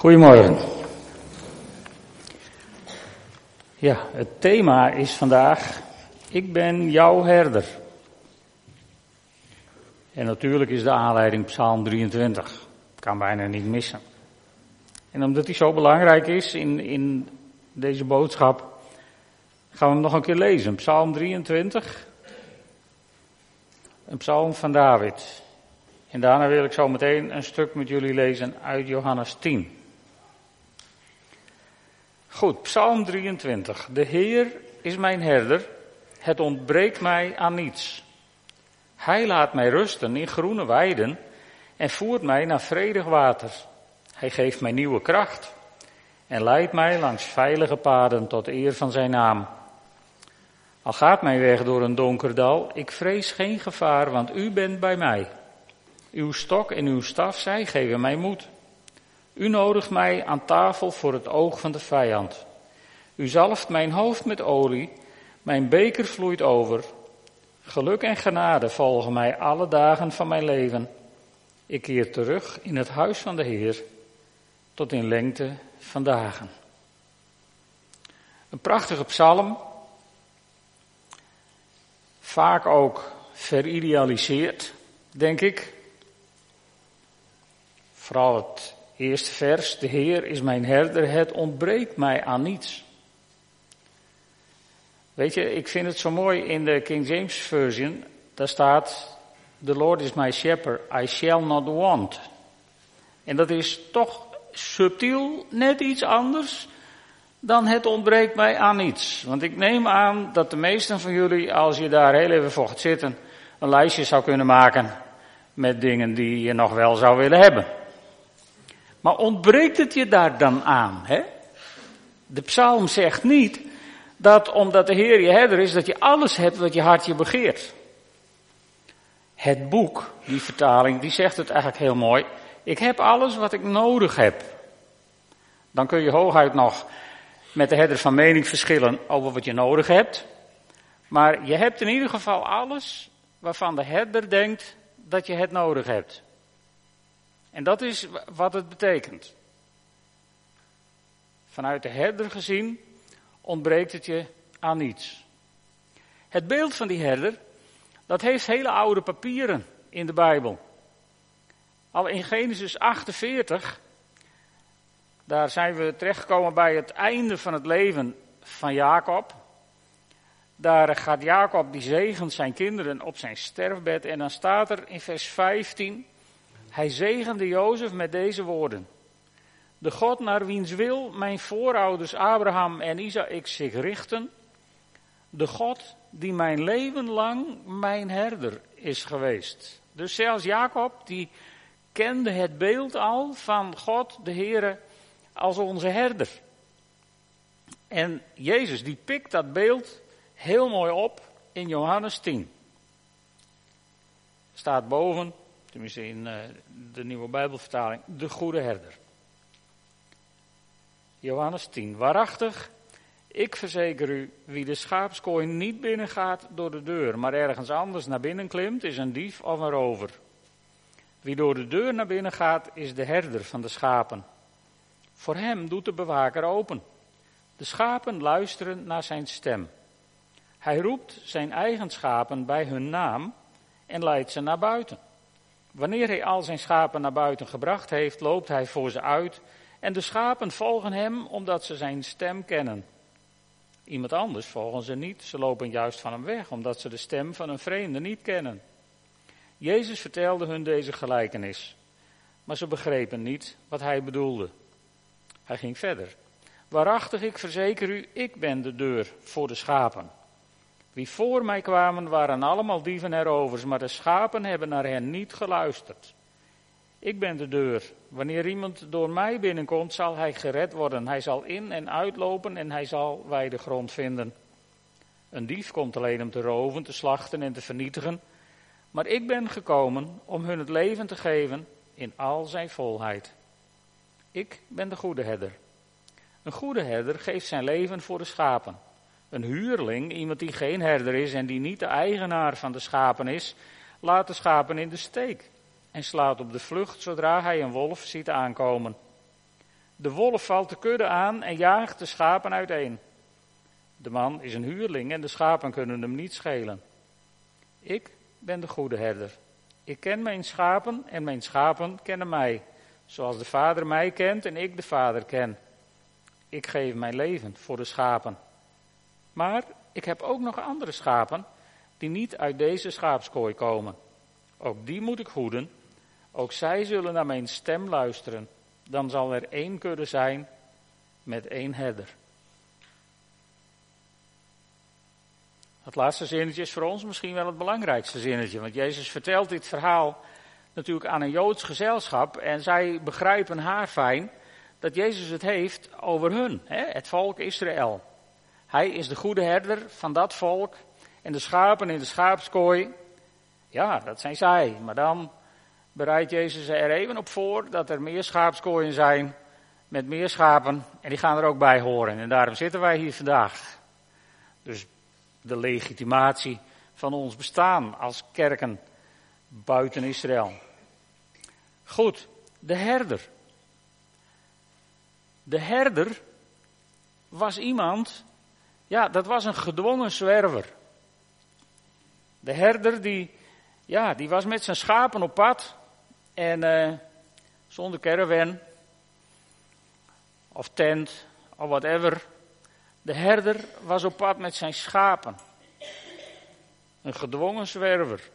Goedemorgen. Ja, het thema is vandaag, ik ben jouw herder. En natuurlijk is de aanleiding Psalm 23. Kan bijna niet missen. En omdat die zo belangrijk is in, in deze boodschap, gaan we hem nog een keer lezen. Psalm 23. Een psalm van David. En daarna wil ik zo meteen een stuk met jullie lezen uit Johannes 10. Goed, Psalm 23. De Heer is mijn herder, het ontbreekt mij aan niets. Hij laat mij rusten in groene weiden en voert mij naar vredig water. Hij geeft mij nieuwe kracht en leidt mij langs veilige paden tot eer van zijn naam. Al gaat mijn weg door een donker dal, ik vrees geen gevaar, want u bent bij mij. Uw stok en uw staf, zij geven mij moed. U nodigt mij aan tafel voor het oog van de vijand. U zalft mijn hoofd met olie, mijn beker vloeit over. Geluk en genade volgen mij alle dagen van mijn leven. Ik keer terug in het huis van de Heer tot in lengte van dagen. Een prachtige psalm, vaak ook veridealiseerd, denk ik. Vooral het Eerste vers, de Heer is mijn herder, het ontbreekt mij aan niets. Weet je, ik vind het zo mooi in de King James Version, daar staat, the Lord is my shepherd, I shall not want. En dat is toch subtiel net iets anders dan het ontbreekt mij aan niets. Want ik neem aan dat de meesten van jullie, als je daar heel even voor gaat zitten, een lijstje zou kunnen maken met dingen die je nog wel zou willen hebben. Maar ontbreekt het je daar dan aan? Hè? De psalm zegt niet dat omdat de Heer je herder is, dat je alles hebt wat je hartje begeert. Het boek, die vertaling, die zegt het eigenlijk heel mooi. Ik heb alles wat ik nodig heb. Dan kun je hooguit nog met de herder van mening verschillen over wat je nodig hebt. Maar je hebt in ieder geval alles waarvan de herder denkt dat je het nodig hebt. En dat is wat het betekent. Vanuit de herder gezien ontbreekt het je aan niets. Het beeld van die herder, dat heeft hele oude papieren in de Bijbel. Al in Genesis 48, daar zijn we terechtgekomen bij het einde van het leven van Jacob. Daar gaat Jacob, die zegent zijn kinderen op zijn sterfbed. En dan staat er in vers 15, hij zegende Jozef met deze woorden. De God naar wiens wil mijn voorouders Abraham en Isaac zich richten. De God die mijn leven lang mijn herder is geweest. Dus zelfs Jacob, die kende het beeld al van God, de Heere, als onze herder. En Jezus, die pikt dat beeld heel mooi op in Johannes 10. Staat boven, tenminste in uh, de nieuwe Bijbelvertaling, de goede herder. Johannes 10. Waarachtig, ik verzeker u, wie de schaapskooi niet binnengaat door de deur, maar ergens anders naar binnen klimt, is een dief of een rover. Wie door de deur naar binnen gaat, is de herder van de schapen. Voor hem doet de bewaker open. De schapen luisteren naar zijn stem. Hij roept zijn eigen schapen bij hun naam en leidt ze naar buiten. Wanneer hij al zijn schapen naar buiten gebracht heeft, loopt hij voor ze uit en de schapen volgen hem omdat ze zijn stem kennen. Iemand anders volgen ze niet, ze lopen juist van hem weg omdat ze de stem van een vreemde niet kennen. Jezus vertelde hun deze gelijkenis, maar ze begrepen niet wat hij bedoelde. Hij ging verder. Waarachtig, ik verzeker u, ik ben de deur voor de schapen. Wie voor mij kwamen waren allemaal dieven en rovers, maar de schapen hebben naar hen niet geluisterd. Ik ben de deur. Wanneer iemand door mij binnenkomt, zal hij gered worden. Hij zal in en uitlopen en hij zal wijde grond vinden. Een dief komt alleen om te roven, te slachten en te vernietigen. Maar ik ben gekomen om hun het leven te geven in al zijn volheid. Ik ben de goede herder. Een goede herder geeft zijn leven voor de schapen. Een huurling, iemand die geen herder is en die niet de eigenaar van de schapen is, laat de schapen in de steek en slaat op de vlucht zodra hij een wolf ziet aankomen. De wolf valt de kudde aan en jaagt de schapen uiteen. De man is een huurling en de schapen kunnen hem niet schelen. Ik ben de goede herder. Ik ken mijn schapen en mijn schapen kennen mij. Zoals de Vader mij kent en ik de Vader ken. Ik geef mijn leven voor de schapen. Maar ik heb ook nog andere schapen die niet uit deze schaapskooi komen. Ook die moet ik hoeden. Ook zij zullen naar mijn stem luisteren. Dan zal er één kudde zijn met één herder. Het laatste zinnetje is voor ons misschien wel het belangrijkste zinnetje. Want Jezus vertelt dit verhaal natuurlijk aan een Joods gezelschap. En zij begrijpen haar fijn dat Jezus het heeft over hun, het volk Israël. Hij is de goede herder van dat volk. En de schapen in de schaapskooi, ja, dat zijn zij. Maar dan bereidt Jezus er even op voor dat er meer schaapskooien zijn met meer schapen. En die gaan er ook bij horen. En daarom zitten wij hier vandaag. Dus de legitimatie van ons bestaan als kerken buiten Israël. Goed, de herder. De herder was iemand, ja, dat was een gedwongen zwerver. De herder die, ja, die was met zijn schapen op pad en uh, zonder caravan of tent of whatever. De herder was op pad met zijn schapen. Een gedwongen zwerver.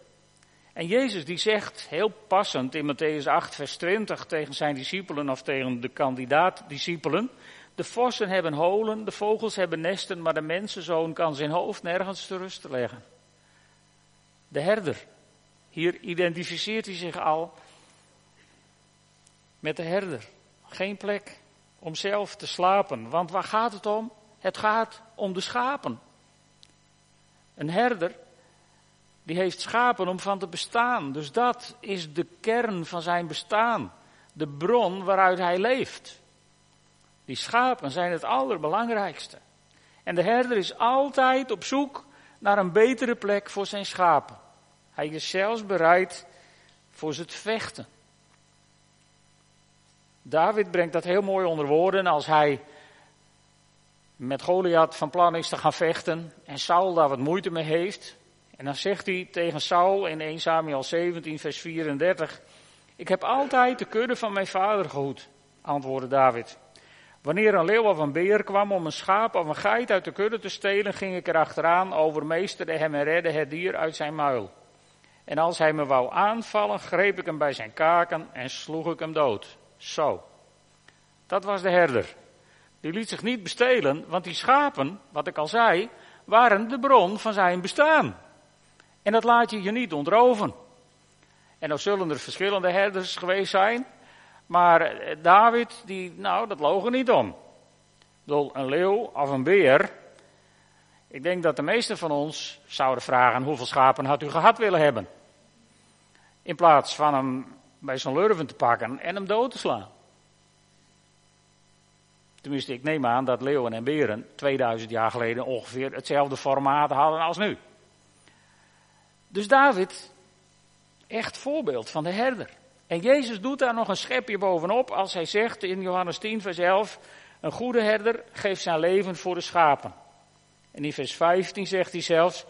En Jezus die zegt heel passend in Matthäus 8 vers 20 tegen zijn discipelen of tegen de kandidaat-discipelen. De vossen hebben holen, de vogels hebben nesten, maar de mensenzoon kan zijn hoofd nergens te rusten leggen. De herder. Hier identificeert hij zich al met de herder. Geen plek om zelf te slapen. Want waar gaat het om? Het gaat om de schapen. Een herder, die heeft schapen om van te bestaan. Dus dat is de kern van zijn bestaan. De bron waaruit hij leeft. Die schapen zijn het allerbelangrijkste. En de herder is altijd op zoek naar een betere plek voor zijn schapen. Hij is zelfs bereid voor ze te vechten. David brengt dat heel mooi onder woorden als hij met Goliath van plan is te gaan vechten en Saul daar wat moeite mee heeft. En dan zegt hij tegen Saul in 1 Samuel 17 vers 34, ik heb altijd de kudde van mijn vader gehoed, antwoordde David. Wanneer een leeuw of een beer kwam om een schaap of een geit uit de kudde te stelen, ging ik er achteraan, overmeesterde hem en redde het dier uit zijn muil. En als hij me wou aanvallen, greep ik hem bij zijn kaken en sloeg ik hem dood. Zo. Dat was de herder. Die liet zich niet bestelen, want die schapen, wat ik al zei, waren de bron van zijn bestaan. En dat laat je je niet ontroven. En dan zullen er verschillende herders geweest zijn, maar eh, David, die, nou, dat loog er niet om. Door een leeuw of een beer. Ik denk dat de meesten van ons zouden vragen: hoeveel schapen had u gehad willen hebben? In plaats van hem bij zo'n lurven te pakken en hem dood te slaan. Tenminste, ik neem aan dat leeuwen en beren 2000 jaar geleden ongeveer hetzelfde formaat hadden als nu. Dus David, echt voorbeeld van de herder. En Jezus doet daar nog een schepje bovenop als hij zegt in Johannes 10, vers 11: Een goede herder geeft zijn leven voor de schapen. En in vers 15 zegt hij zelfs: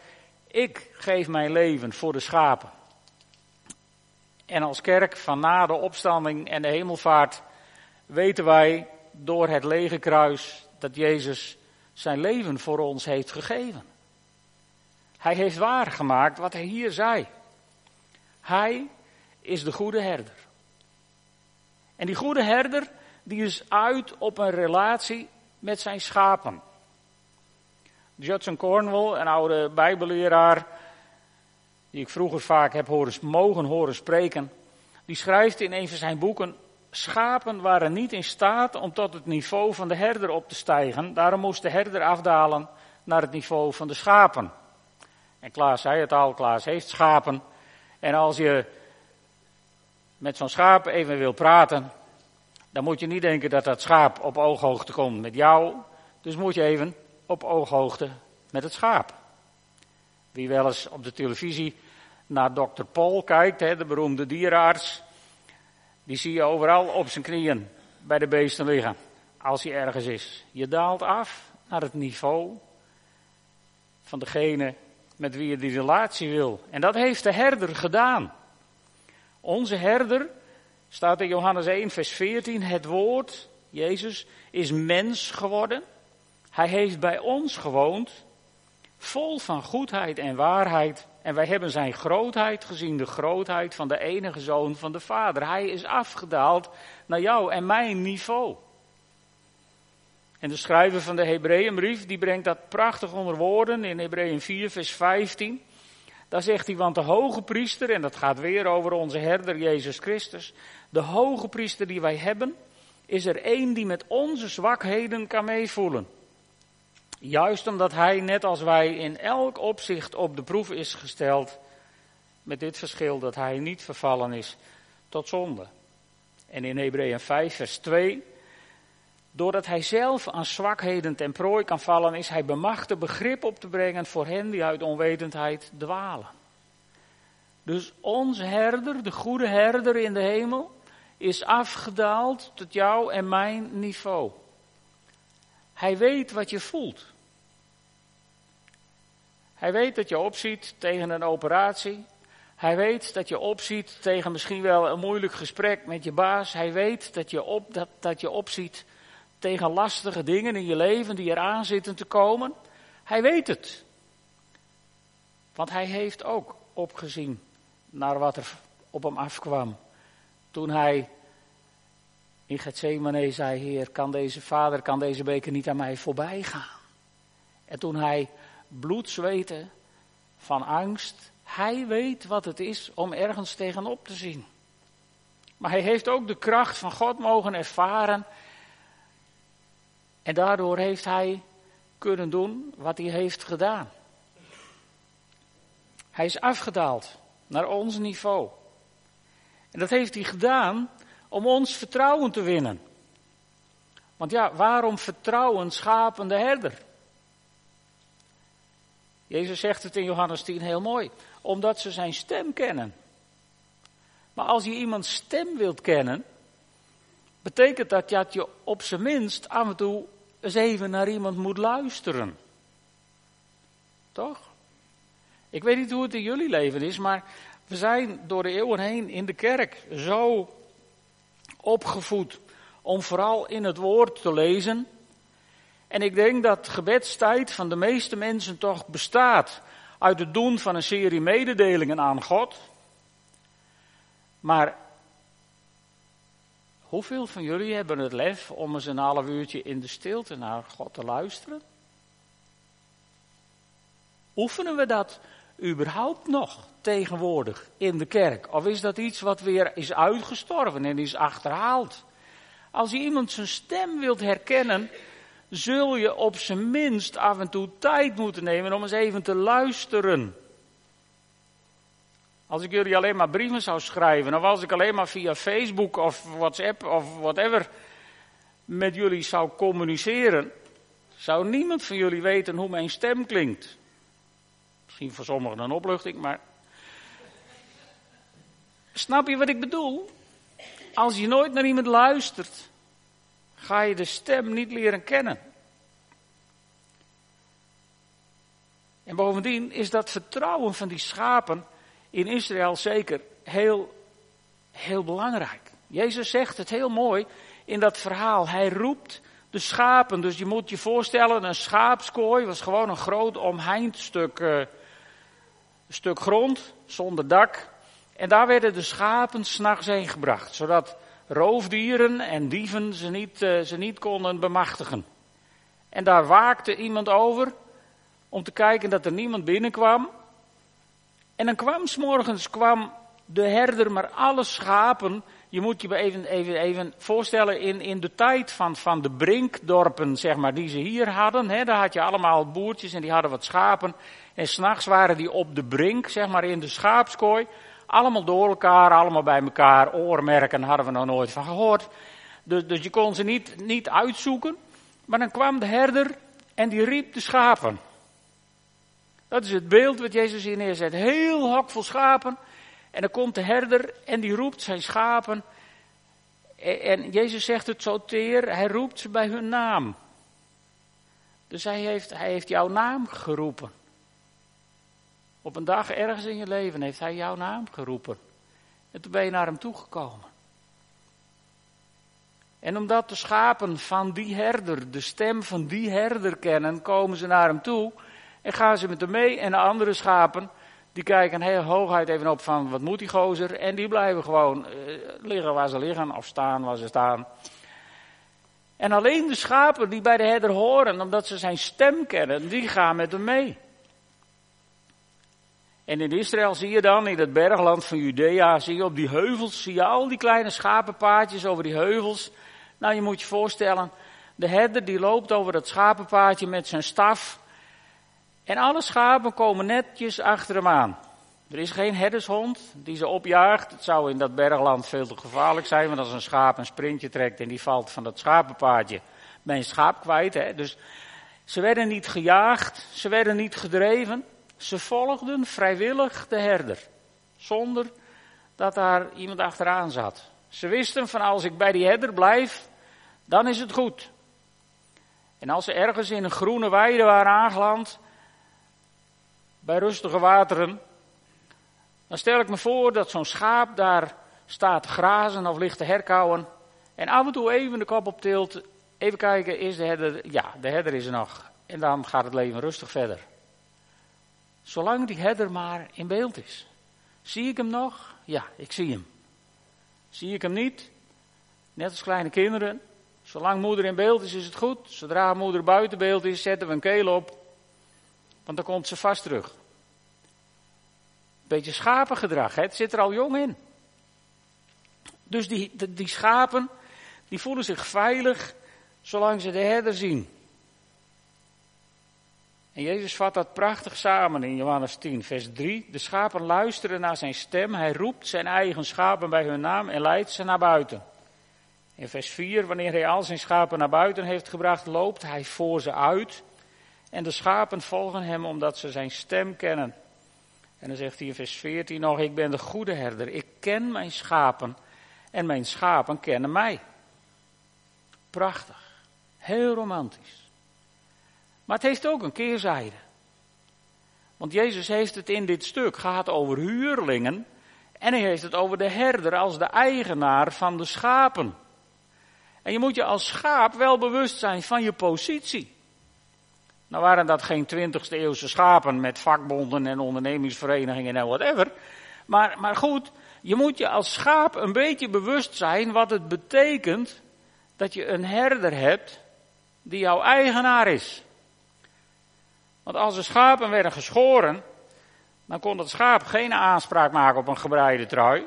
Ik geef mijn leven voor de schapen. En als kerk van na de opstanding en de hemelvaart weten wij door het lege kruis dat Jezus zijn leven voor ons heeft gegeven. Hij heeft waargemaakt wat hij hier zei. Hij is de goede herder. En die goede herder, die is uit op een relatie met zijn schapen. Judson Cornwall, een oude bijbelleraar, die ik vroeger vaak heb horen, mogen horen spreken, die schrijft in een van zijn boeken, schapen waren niet in staat om tot het niveau van de herder op te stijgen, daarom moest de herder afdalen naar het niveau van de schapen. En Klaas zei het al, Klaas heeft schapen. En als je met zo'n schaap even wil praten, dan moet je niet denken dat dat schaap op ooghoogte komt met jou. Dus moet je even op ooghoogte met het schaap. Wie wel eens op de televisie naar dokter Paul kijkt, hè, de beroemde dierenarts, die zie je overal op zijn knieën bij de beesten liggen, als hij ergens is. Je daalt af naar het niveau van degene met wie je die relatie wil. En dat heeft de herder gedaan. Onze herder, staat in Johannes 1, vers 14, het woord, Jezus, is mens geworden. Hij heeft bij ons gewoond, vol van goedheid en waarheid. En wij hebben zijn grootheid gezien, de grootheid van de enige zoon van de Vader. Hij is afgedaald naar jou en mijn niveau. En de schrijver van de Hebreeënbrief, die brengt dat prachtig onder woorden in Hebreeën 4, vers 15. Daar zegt hij, want de hoge priester, en dat gaat weer over onze herder Jezus Christus, de hoge priester die wij hebben, is er één die met onze zwakheden kan meevoelen. Juist omdat hij, net als wij, in elk opzicht op de proef is gesteld, met dit verschil dat hij niet vervallen is tot zonde. En in Hebreeën 5, vers 2, doordat hij zelf aan zwakheden ten prooi kan vallen, is hij bemachtigd begrip op te brengen voor hen die uit onwetendheid dwalen. Dus onze herder, de goede herder in de hemel, is afgedaald tot jou en mijn niveau. Hij weet wat je voelt. Hij weet dat je opziet tegen een operatie. Hij weet dat je opziet tegen misschien wel een moeilijk gesprek met je baas. Hij weet dat je, op, dat, dat je opziet tegen lastige dingen in je leven die eraan zitten te komen. Hij weet het. Want hij heeft ook opgezien naar wat er op hem afkwam. Toen hij in Gethsemane zei, Heer, kan deze vader, kan deze beker niet aan mij voorbij gaan? En toen hij bloed zweette van angst, hij weet wat het is om ergens tegenop te zien. Maar hij heeft ook de kracht van God mogen ervaren. En daardoor heeft hij kunnen doen wat hij heeft gedaan. Hij is afgedaald naar ons niveau. En dat heeft hij gedaan om ons vertrouwen te winnen. Want ja, waarom vertrouwen schapende herder? Jezus zegt het in Johannes 10 heel mooi. Omdat ze zijn stem kennen. Maar als je iemands stem wilt kennen, betekent dat dat je op zijn minst af en toe eens even naar iemand moet luisteren. Toch? Ik weet niet hoe het in jullie leven is, maar we zijn door de eeuwen heen in de kerk zo opgevoed om vooral in het woord te lezen. En ik denk dat gebedstijd van de meeste mensen toch bestaat uit het doen van een serie mededelingen aan God. Maar hoeveel van jullie hebben het lef om eens een half uurtje in de stilte naar God te luisteren? Oefenen we dat überhaupt nog tegenwoordig in de kerk? Of is dat iets wat weer is uitgestorven en is achterhaald? Als je iemand zijn stem wilt herkennen, zul je op zijn minst af en toe tijd moeten nemen om eens even te luisteren. Als ik jullie alleen maar brieven zou schrijven, of als ik alleen maar via Facebook of WhatsApp of whatever met jullie zou communiceren, zou niemand van jullie weten hoe mijn stem klinkt. Misschien voor sommigen een opluchting, maar. Snap je wat ik bedoel? Als je nooit naar iemand luistert, ga je de stem niet leren kennen. En bovendien is dat vertrouwen van die schapen in Israël zeker heel, heel belangrijk. Jezus zegt het heel mooi in dat verhaal. Hij roept de schapen. Dus je moet je voorstellen, een schaapskooi was gewoon een groot omheind stuk, uh, stuk grond zonder dak. En daar werden de schapen s'nachts heen gebracht, zodat roofdieren en dieven ze niet, uh, ze niet konden bemachtigen. En daar waakte iemand over om te kijken dat er niemand binnenkwam. En dan kwam s'morgens kwam de herder, maar alle schapen, je moet je even, even, even voorstellen in, in de tijd van, van de brinkdorpen, zeg maar, die ze hier hadden. Hè, daar had je allemaal boertjes en die hadden wat schapen. En s'nachts waren die op de brink, zeg maar, in de schaapskooi. Allemaal door elkaar, allemaal bij elkaar. Oormerken hadden we nog nooit van gehoord. Dus, dus je kon ze niet, niet uitzoeken. Maar dan kwam de herder en die riep de schapen. Dat is het beeld wat Jezus hier neerzet. Heel hok vol schapen. En dan komt de herder en die roept zijn schapen. En Jezus zegt het zo teer, hij roept ze bij hun naam. Dus hij heeft, hij heeft jouw naam geroepen. Op een dag ergens in je leven heeft hij jouw naam geroepen. En toen ben je naar hem toegekomen. En omdat de schapen van die herder, de stem van die herder kennen, komen ze naar hem toe en gaan ze met hem mee. En de andere schapen, die kijken heel hooguit even op van wat moet die gozer. En die blijven gewoon eh, liggen waar ze liggen of staan waar ze staan. En alleen de schapen die bij de herder horen, omdat ze zijn stem kennen, die gaan met hem mee. En in Israël zie je dan, in het bergland van Judea, zie je op die heuvels, zie je al die kleine schapenpaadjes over die heuvels. Nou, je moet je voorstellen, de herder die loopt over dat schapenpaadje met zijn staf. En alle schapen komen netjes achter hem aan. Er is geen herdershond die ze opjaagt. Het zou in dat bergland veel te gevaarlijk zijn, want als een schaap een sprintje trekt en die valt van dat schapenpaadje, ben je schaap kwijt. Hè? Dus ze werden niet gejaagd, ze werden niet gedreven. Ze volgden vrijwillig de herder, zonder dat daar iemand achteraan zat. Ze wisten van als ik bij die herder blijf, dan is het goed. En als ze ergens in een groene weide waren aangeland, bij rustige wateren, dan stel ik me voor dat zo'n schaap daar staat te grazen of ligt te herkauwen. En af en toe even de kop op tilt. Even kijken, is de herder? Ja, de herder is er nog. En dan gaat het leven rustig verder. Zolang die herder maar in beeld is. Zie ik hem nog? Ja, ik zie hem. Zie ik hem niet? Net als kleine kinderen. Zolang moeder in beeld is, is het goed. Zodra moeder buiten beeld is, zetten we een keel op. Want dan komt ze vast terug. Beetje schapengedrag, hè? het zit er al jong in. Dus die, die, schapen, die voelen zich veilig zolang ze de herder zien. En Jezus vat dat prachtig samen in Johannes 10, vers 3. De schapen luisteren naar zijn stem. Hij roept zijn eigen schapen bij hun naam en leidt ze naar buiten. In vers 4, wanneer hij al zijn schapen naar buiten heeft gebracht, loopt hij voor ze uit. En de schapen volgen hem omdat ze zijn stem kennen. En dan zegt hij in vers 14 nog, ik ben de goede herder. Ik ken mijn schapen en mijn schapen kennen mij. Prachtig. Heel romantisch. Maar het heeft ook een keerzijde. Want Jezus heeft het in dit stuk gehad over huurlingen. En hij heeft het over de herder als de eigenaar van de schapen. En je moet je als schaap wel bewust zijn van je positie. Nou waren dat geen 20e eeuwse schapen met vakbonden en ondernemingsverenigingen en whatever. Maar, maar goed, je moet je als schaap een beetje bewust zijn wat het betekent dat je een herder hebt die jouw eigenaar is. Want als de schapen werden geschoren, dan kon het schaap geen aanspraak maken op een gebreide trui,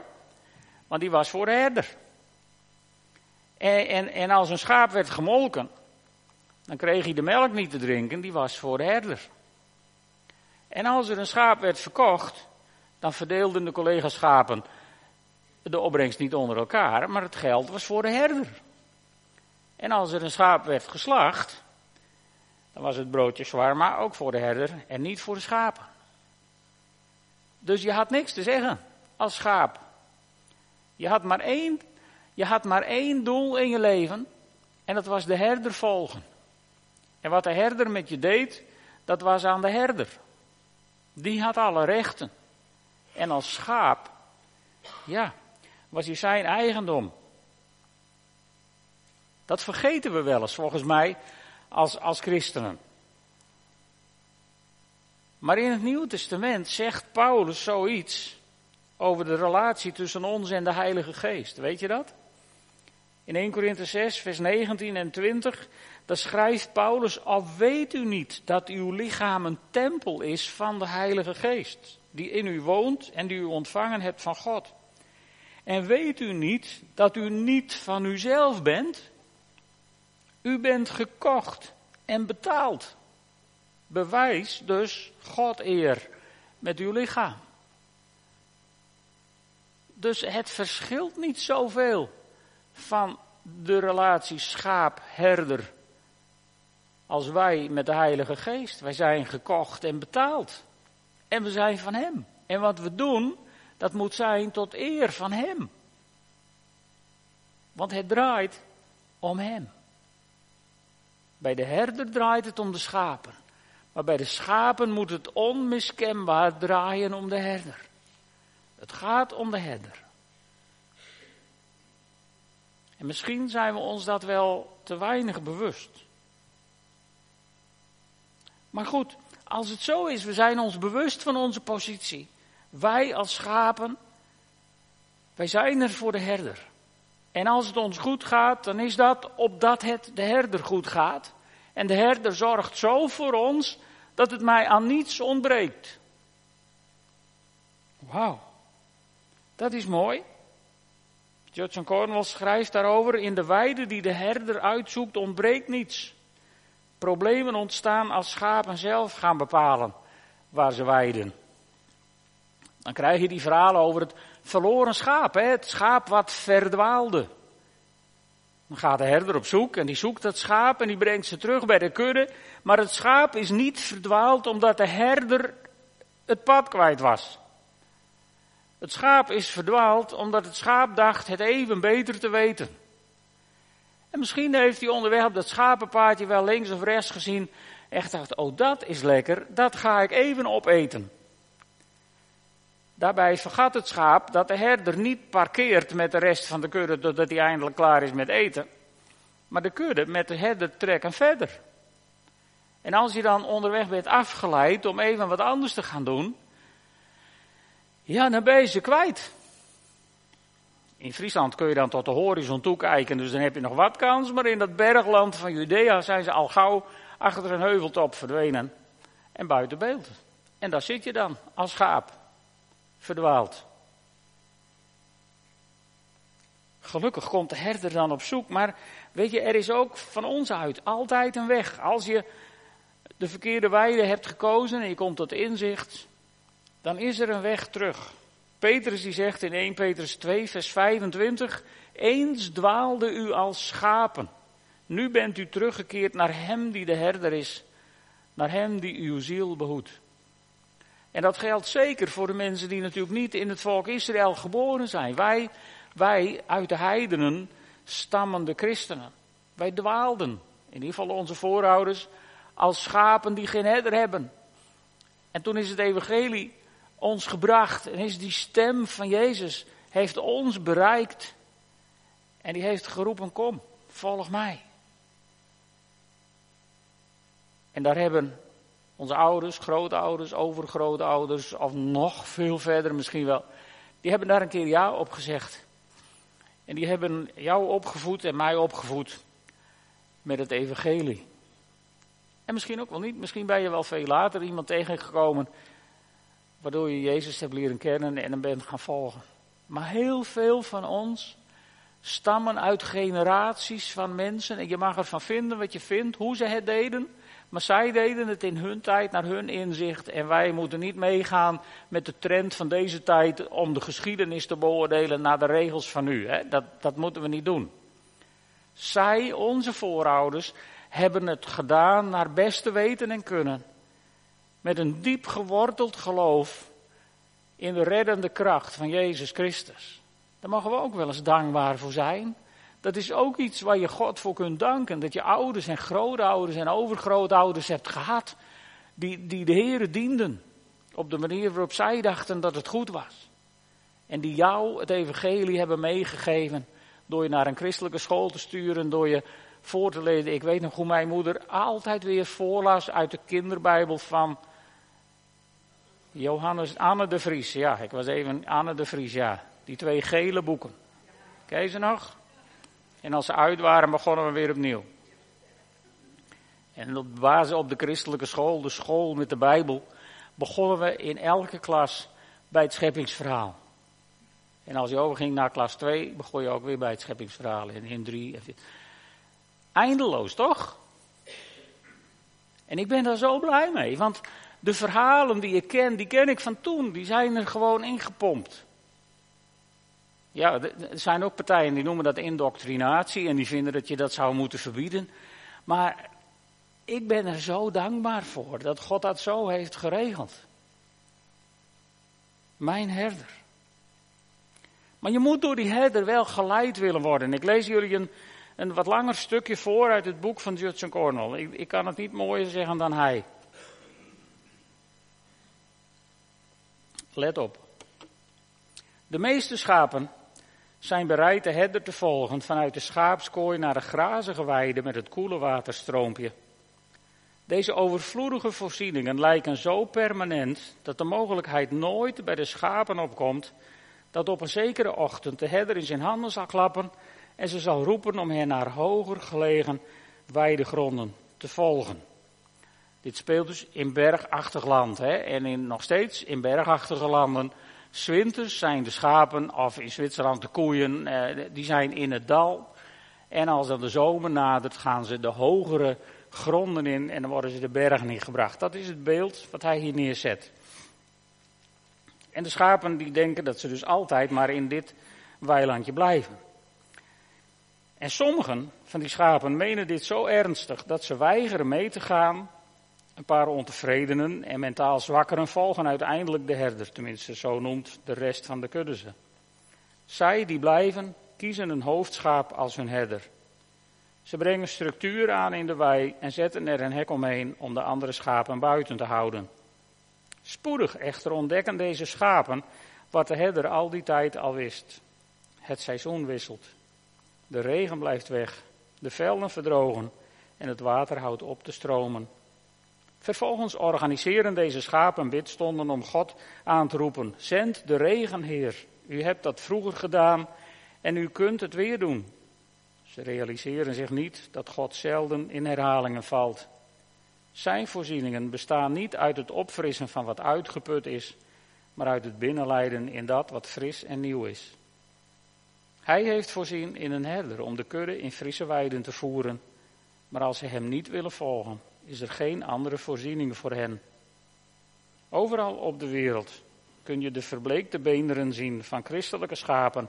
want die was voor de herder. En, en, en als een schaap werd gemolken, dan kreeg hij de melk niet te drinken, die was voor de herder. En als er een schaap werd verkocht, dan verdeelden de collega schapen de opbrengst niet onder elkaar, maar het geld was voor de herder. En als er een schaap werd geslacht, dan was het broodje zwaar, maar ook voor de herder en niet voor de schapen. Dus je had niks te zeggen als schaap. Je had maar één, je had maar één doel in je leven en dat was de herder volgen. En wat de herder met je deed, dat was aan de herder. Die had alle rechten. En als schaap, ja, was hij zijn eigendom. Dat vergeten we wel eens, volgens mij, als, als christenen. Maar in het Nieuwe Testament zegt Paulus zoiets over de relatie tussen ons en de Heilige Geest. Weet je dat? In 1 Korinthe 6, vers 19 en 20, daar schrijft Paulus, al weet u niet dat uw lichaam een tempel is van de Heilige Geest, die in u woont en die u ontvangen hebt van God. En weet u niet dat u niet van uzelf bent? U bent gekocht en betaald. Bewijs dus God eer met uw lichaam. Dus het verschilt niet zoveel van de relatie schaap-herder als wij met de Heilige Geest. Wij zijn gekocht en betaald. En we zijn van Hem. En wat we doen, dat moet zijn tot eer van Hem. Want het draait om hem. Bij de herder draait het om de schapen. Maar bij de schapen moet het onmiskenbaar draaien om de herder. Het gaat om de herder. En misschien zijn we ons dat wel te weinig bewust. Maar goed, als het zo is, we zijn ons bewust van onze positie. Wij als schapen, wij zijn er voor de herder. En als het ons goed gaat, dan is dat opdat het de herder goed gaat. En de herder zorgt zo voor ons dat het mij aan niets ontbreekt. Wauw, dat is mooi. Judson Cornwall schrijft daarover: In de weide die de herder uitzoekt ontbreekt niets. Problemen ontstaan als schapen zelf gaan bepalen waar ze weiden. Dan krijg je die verhalen over het verloren schaap, hè? het schaap wat verdwaalde. Dan gaat de herder op zoek en die zoekt dat schaap en die brengt ze terug bij de kudde. Maar het schaap is niet verdwaald omdat de herder het pad kwijt was. Het schaap is verdwaald omdat het schaap dacht het even beter te weten. En misschien heeft hij onderweg op dat schapenpaadje wel links of rechts gezien. Echt dacht, oh dat is lekker, dat ga ik even opeten. Daarbij vergat het schaap dat de herder niet parkeert met de rest van de kudde totdat hij eindelijk klaar is met eten. Maar de kudde met de herder trekken verder. En als je dan onderweg bent afgeleid om even wat anders te gaan doen, ja, dan ben je ze kwijt. In Friesland kun je dan tot de horizon toekijken, dus dan heb je nog wat kans. Maar in dat bergland van Judea zijn ze al gauw achter een heuveltop verdwenen. En buiten beeld. En daar zit je dan, als schaap. Verdwaald. Gelukkig komt de herder dan op zoek. Maar weet je, er is ook van ons uit altijd een weg. Als je de verkeerde weide hebt gekozen en je komt tot inzicht, dan is er een weg terug. Petrus die zegt in 1 Petrus 2 vers 25, eens dwaalde u als schapen. Nu bent u teruggekeerd naar hem die de herder is, naar hem die uw ziel behoedt. En dat geldt zeker voor de mensen die natuurlijk niet in het volk Israël geboren zijn. Wij, wij uit de heidenen stammende christenen. Wij dwaalden, in ieder geval onze voorouders, als schapen die geen herder hebben. En toen is het evangelie ons gebracht en is die stem van Jezus, heeft ons bereikt. En die heeft geroepen, kom, volg mij. En daar hebben onze ouders, grootouders, overgrootouders, of nog veel verder misschien wel, die hebben daar een keer ja op gezegd. En die hebben jou opgevoed en mij opgevoed met het evangelie. En misschien ook wel niet, misschien ben je wel veel later iemand tegengekomen waardoor je Jezus hebt leren kennen en hem bent gaan volgen. Maar heel veel van ons stammen uit generaties van mensen. En je mag ervan vinden wat je vindt, hoe ze het deden. Maar zij deden het in hun tijd, naar hun inzicht. En wij moeten niet meegaan met de trend van deze tijd om de geschiedenis te beoordelen naar de regels van nu. Hè? Dat, dat moeten we niet doen. Zij, onze voorouders, hebben het gedaan naar beste weten en kunnen met een diep geworteld geloof in de reddende kracht van Jezus Christus. Daar mogen we ook wel eens dankbaar voor zijn. Dat is ook iets waar je God voor kunt danken. Dat je ouders en grootouders en overgrootouders hebt gehad. Die, die de Heeren dienden. Op de manier waarop zij dachten dat het goed was. En die jou het evangelie hebben meegegeven. Door je naar een christelijke school te sturen. Door je voor te lezen. Ik weet nog hoe mijn moeder altijd weer voorlas uit de kinderbijbel van Johannes Anne de Vries. Ja, ik was even Anne de Vries, ja. Die twee gele boeken. Ken ze nog? En als ze uit waren, begonnen we weer opnieuw. En op basis op de christelijke school, de school met de Bijbel, begonnen we in elke klas bij het scheppingsverhaal. En als je overging naar klas 2, begon je ook weer bij het scheppingsverhaal. En in 3. Eindeloos, toch? En ik ben daar zo blij mee, want de verhalen die ik ken, die ken ik van toen. Die zijn er gewoon ingepompt. Ja, er zijn ook partijen die noemen dat indoctrinatie en die vinden dat je dat zou moeten verbieden. Maar ik ben er zo dankbaar voor dat God dat zo heeft geregeld. Mijn herder. Maar je moet door die herder wel geleid willen worden. Ik lees jullie een, een wat langer stukje voor uit het boek van Judson Cornell. Ik, ik kan het niet mooier zeggen dan hij. Let op. De meeste schapen zijn bereid de herder te volgen vanuit de schaapskooi naar de grazige weide met het koele waterstroompje. Deze overvloedige voorzieningen lijken zo permanent dat de mogelijkheid nooit bij de schapen opkomt dat op een zekere ochtend de herder in zijn handen zal klappen en ze zal roepen om hen naar hoger gelegen weidegronden te volgen. Dit speelt dus in bergachtig land hè? en in, nog steeds in bergachtige landen. Zwinters zijn de schapen, of in Zwitserland de koeien, eh, die zijn in het dal. En als dan de zomer nadert, gaan ze de hogere gronden in en dan worden ze de bergen ingebracht. Dat is het beeld wat hij hier neerzet. En de schapen die denken dat ze dus altijd maar in dit weilandje blijven. En sommigen van die schapen menen dit zo ernstig dat ze weigeren mee te gaan. Een paar ontevredenen en mentaal zwakkeren volgen uiteindelijk de herder, tenminste zo noemt de rest van de kudde ze. Zij die blijven kiezen een hoofdschaap als hun herder. Ze brengen structuur aan in de wei en zetten er een hek omheen om de andere schapen buiten te houden. Spoedig echter ontdekken deze schapen wat de herder al die tijd al wist. Het seizoen wisselt. De regen blijft weg, de velden verdrogen en het water houdt op te stromen. Vervolgens organiseren deze schapen bidstonden om God aan te roepen. Zend de regen, Heer. U hebt dat vroeger gedaan en u kunt het weer doen. Ze realiseren zich niet dat God zelden in herhalingen valt. Zijn voorzieningen bestaan niet uit het opfrissen van wat uitgeput is, maar uit het binnenleiden in dat wat fris en nieuw is. Hij heeft voorzien in een herder om de kudde in frisse weiden te voeren, maar als ze hem niet willen volgen, is er geen andere voorziening voor hen. Overal op de wereld kun je de verbleekte beenderen zien van christelijke schapen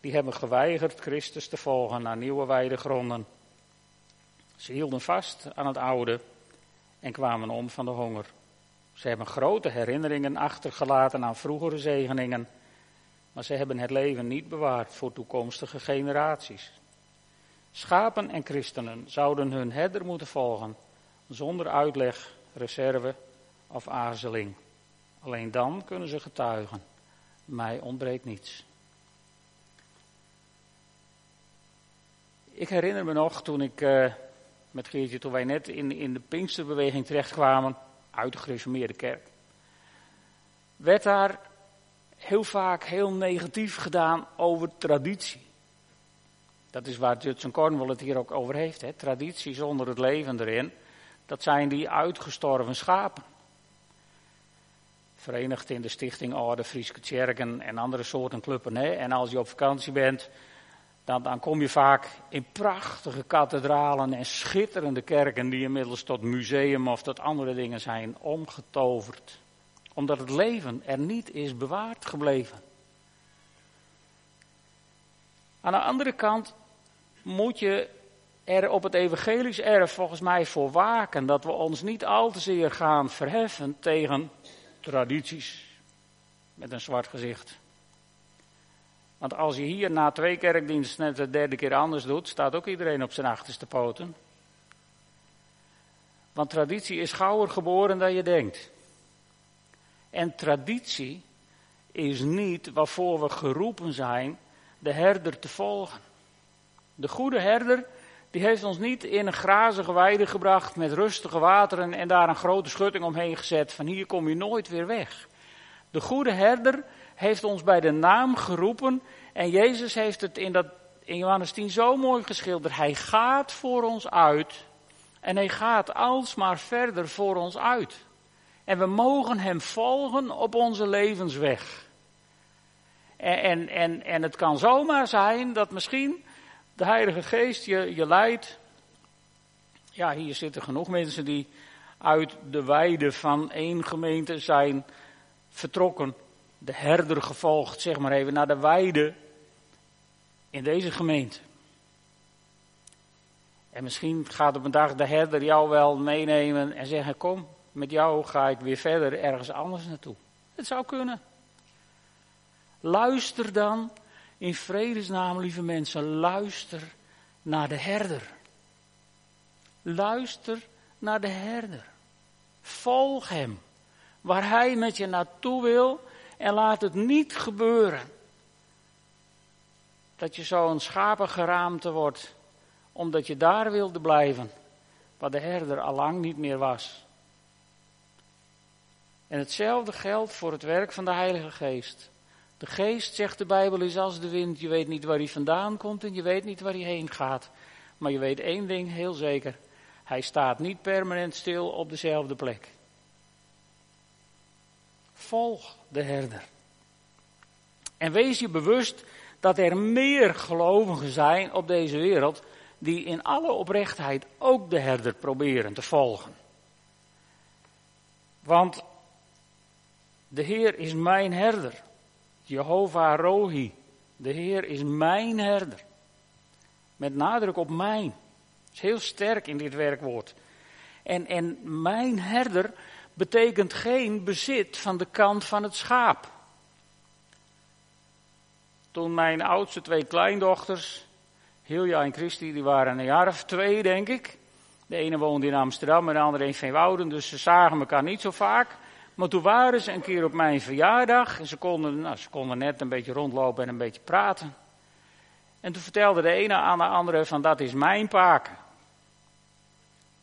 die hebben geweigerd Christus te volgen naar nieuwe weidegronden. Ze hielden vast aan het oude en kwamen om van de honger. Ze hebben grote herinneringen achtergelaten aan vroegere zegeningen, maar ze hebben het leven niet bewaard voor toekomstige generaties. Schapen en christenen zouden hun herder moeten volgen, zonder uitleg, reserve of aarzeling. Alleen dan kunnen ze getuigen. Mij ontbreekt niets. Ik herinner me nog toen ik uh, met Geertje, toen wij net in, in de Pinksterbeweging terechtkwamen, uit de gereformeerde kerk, werd daar heel vaak heel negatief gedaan over traditie. Dat is waar Judson Cornwall het hier ook over heeft. Hè? Traditie zonder het leven erin. Dat zijn die uitgestorven schapen. Verenigd in de stichting Orde, Frieske Tjerken en andere soorten clubben. Hè? En als je op vakantie bent, dan, dan kom je vaak in prachtige kathedralen en schitterende kerken die inmiddels tot museum of tot andere dingen zijn omgetoverd. Omdat het leven er niet is bewaard gebleven. Aan de andere kant moet je er op het evangelisch erf volgens mij voor waken dat we ons niet al te zeer gaan verheffen tegen tradities met een zwart gezicht. Want als je hier na twee kerkdiensten net de derde keer anders doet, staat ook iedereen op zijn achterste poten. Want traditie is gauwer geboren dan je denkt. En traditie is niet waarvoor we geroepen zijn de herder te volgen. De goede herder, die heeft ons niet in een grazige weide gebracht met rustige wateren en daar een grote schutting omheen gezet van hier kom je nooit weer weg. De goede herder heeft ons bij de naam geroepen en Jezus heeft het in, dat, in Johannes 10 zo mooi geschilderd. Hij gaat voor ons uit en hij gaat alsmaar verder voor ons uit. En we mogen hem volgen op onze levensweg. En, en, en, en het kan zomaar zijn dat misschien de Heilige Geest je, je leidt. Ja, hier zitten genoeg mensen die uit de weide van één gemeente zijn vertrokken de herder gevolgd, zeg maar even, naar de weide in deze gemeente. En misschien gaat op een dag de herder jou wel meenemen en zeggen: Kom, met jou ga ik weer verder ergens anders naartoe. Het zou kunnen. Luister dan In vredesnaam, lieve mensen, luister naar de herder. Luister naar de herder. Volg hem. Waar hij met je naartoe wil en laat het niet gebeuren. Dat je zo'n schapengeraamte wordt, omdat je daar wilde blijven, waar de herder al lang niet meer was. En hetzelfde geldt voor het werk van de Heilige Geest. De geest, zegt de Bijbel, is als de wind. Je weet niet waar hij vandaan komt en je weet niet waar hij heen gaat. Maar je weet één ding heel zeker. Hij staat niet permanent stil op dezelfde plek. Volg de herder. En wees je bewust dat er meer gelovigen zijn op deze wereld die in alle oprechtheid ook de herder proberen te volgen. Want de Heer is mijn herder. Jehovah Rohi. De Heer is mijn herder. Met nadruk op mijn. Dat is heel sterk in dit werkwoord. En, en mijn herder betekent geen bezit van de kant van het schaap. Toen mijn oudste twee kleindochters, Hilja en Christy, die waren een jaar of twee, denk ik. De ene woonde in Amsterdam en de andere in Veenwouden, dus ze zagen elkaar niet zo vaak. Maar toen waren ze een keer op mijn verjaardag en ze konden, nou, ze konden net een beetje rondlopen en een beetje praten. En toen vertelde de ene aan de andere van dat is mijn paken.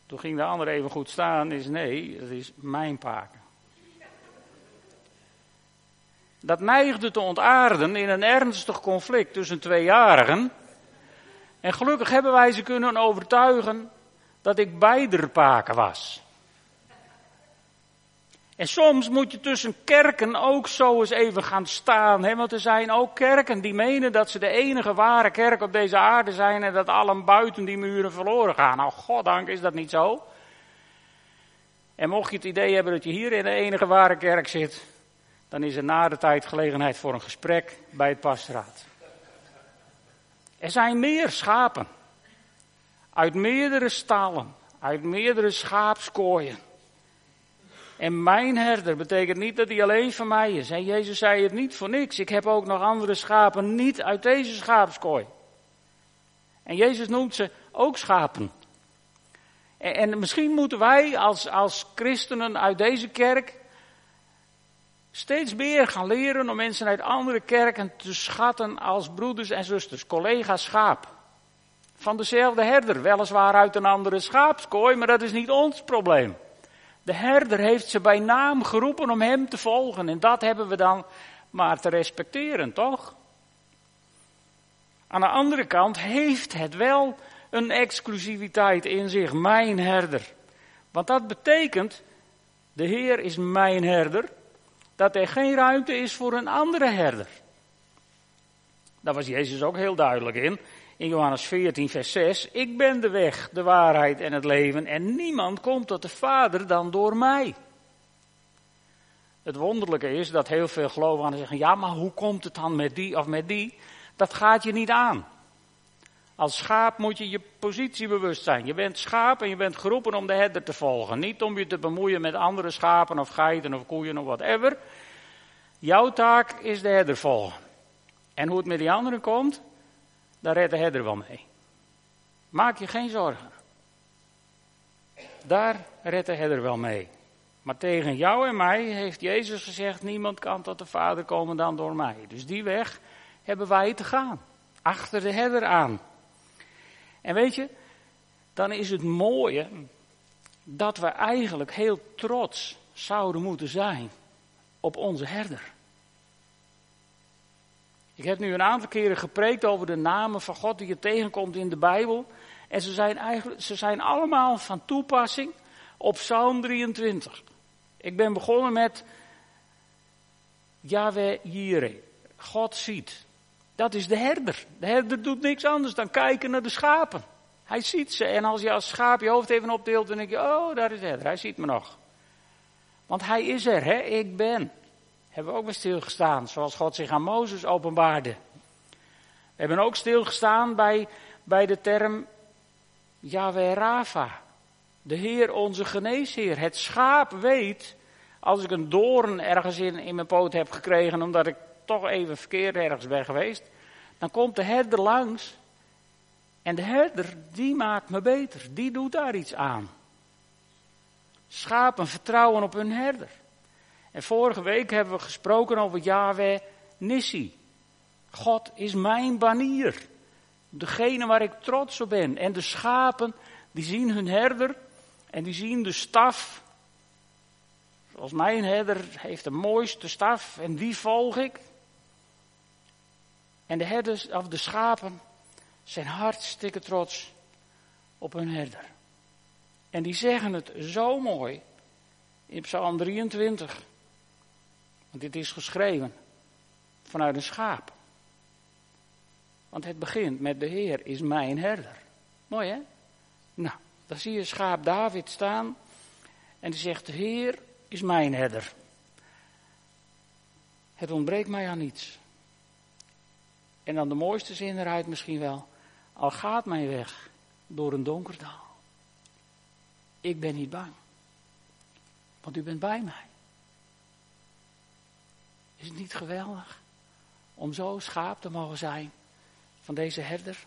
Toen ging de andere even goed staan en zei nee, dat is mijn paken. Dat neigde te ontaarden in een ernstig conflict tussen tweejarigen. En gelukkig hebben wij ze kunnen overtuigen dat ik beider paken was. En soms moet je tussen kerken ook zo eens even gaan staan. Hè? Want er zijn ook kerken die menen dat ze de enige ware kerk op deze aarde zijn. En dat allen buiten die muren verloren gaan. Nou, goddank is dat niet zo. En mocht je het idee hebben dat je hier in de enige ware kerk zit. Dan is er na de tijd gelegenheid voor een gesprek bij het pastoraat. Er zijn meer schapen. Uit meerdere stallen. Uit meerdere schaapskooien. En mijn herder betekent niet dat hij alleen van mij is. En Jezus zei het niet voor niks. Ik heb ook nog andere schapen niet uit deze schaapskooi. En Jezus noemt ze ook schapen. En, en misschien moeten wij als, als christenen uit deze kerk steeds meer gaan leren om mensen uit andere kerken te schatten als broeders en zusters, collega's schaap. Van dezelfde herder, weliswaar uit een andere schaapskooi, maar dat is niet ons probleem. De herder heeft ze bij naam geroepen om hem te volgen. En dat hebben we dan maar te respecteren, toch? Aan de andere kant heeft het wel een exclusiviteit in zich, mijn herder. Want dat betekent, de Heer is mijn herder, dat er geen ruimte is voor een andere herder. Daar was Jezus ook heel duidelijk in in Johannes 14, vers 6. Ik ben de weg, de waarheid en het leven en niemand komt tot de Vader dan door mij. Het wonderlijke is dat heel veel gelovigen zeggen, ja maar hoe komt het dan met die of met die? Dat gaat je niet aan. Als schaap moet je je positie bewust zijn. Je bent schaap en je bent geroepen om de herder te volgen. Niet om je te bemoeien met andere schapen of geiten of koeien of whatever. Jouw taak is de herder volgen. En hoe het met die anderen komt, daar redt de herder wel mee. Maak je geen zorgen. Daar redt de herder wel mee. Maar tegen jou en mij heeft Jezus gezegd: niemand kan tot de Vader komen dan door mij. Dus die weg hebben wij te gaan. Achter de herder aan. En weet je, dan is het mooie dat we eigenlijk heel trots zouden moeten zijn op onze herder. Ik heb nu een aantal keren gepreekt over de namen van God die je tegenkomt in de Bijbel. En ze zijn, eigenlijk, ze zijn allemaal van toepassing op Psalm 23. Ik ben begonnen met Yahweh Jireh. God ziet. Dat is de herder. De herder doet niks anders dan kijken naar de schapen. Hij ziet ze. En als je als schaap je hoofd even opdeelt, dan denk je, oh, daar is de herder. Hij ziet me nog. Want hij is er, hè. Ik ben hebben we ook bij stilgestaan, zoals God zich aan Mozes openbaarde. We hebben ook stilgestaan bij, bij de term Yahweh Rafa, de Heer onze geneesheer. Het schaap weet, als ik een doorn ergens in, in mijn poot heb gekregen, omdat ik toch even verkeerd ergens ben geweest, dan komt de herder langs. En de herder, die maakt me beter. Die doet daar iets aan. Schapen vertrouwen op hun herder. En vorige week hebben we gesproken over Yahweh Nissi. God is mijn banier. Degene waar ik trots op ben. En de schapen, die zien hun herder en die zien de staf. Zoals mijn herder heeft de mooiste staf en die volg ik. En de herders, of de schapen, zijn hartstikke trots op hun herder. En die zeggen het zo mooi in Psalm 23. Want dit is geschreven vanuit een schaap. Want het begint met de Heer is mijn herder. Mooi hè? Nou, dan zie je schaap David staan. En die zegt, de Heer is mijn herder. Het ontbreekt mij aan niets. En dan de mooiste zin eruit misschien wel. Al gaat mijn weg door een donker dal. Ik ben niet bang. Want u bent bij mij. Is het niet geweldig om zo schaap te mogen zijn van deze herder?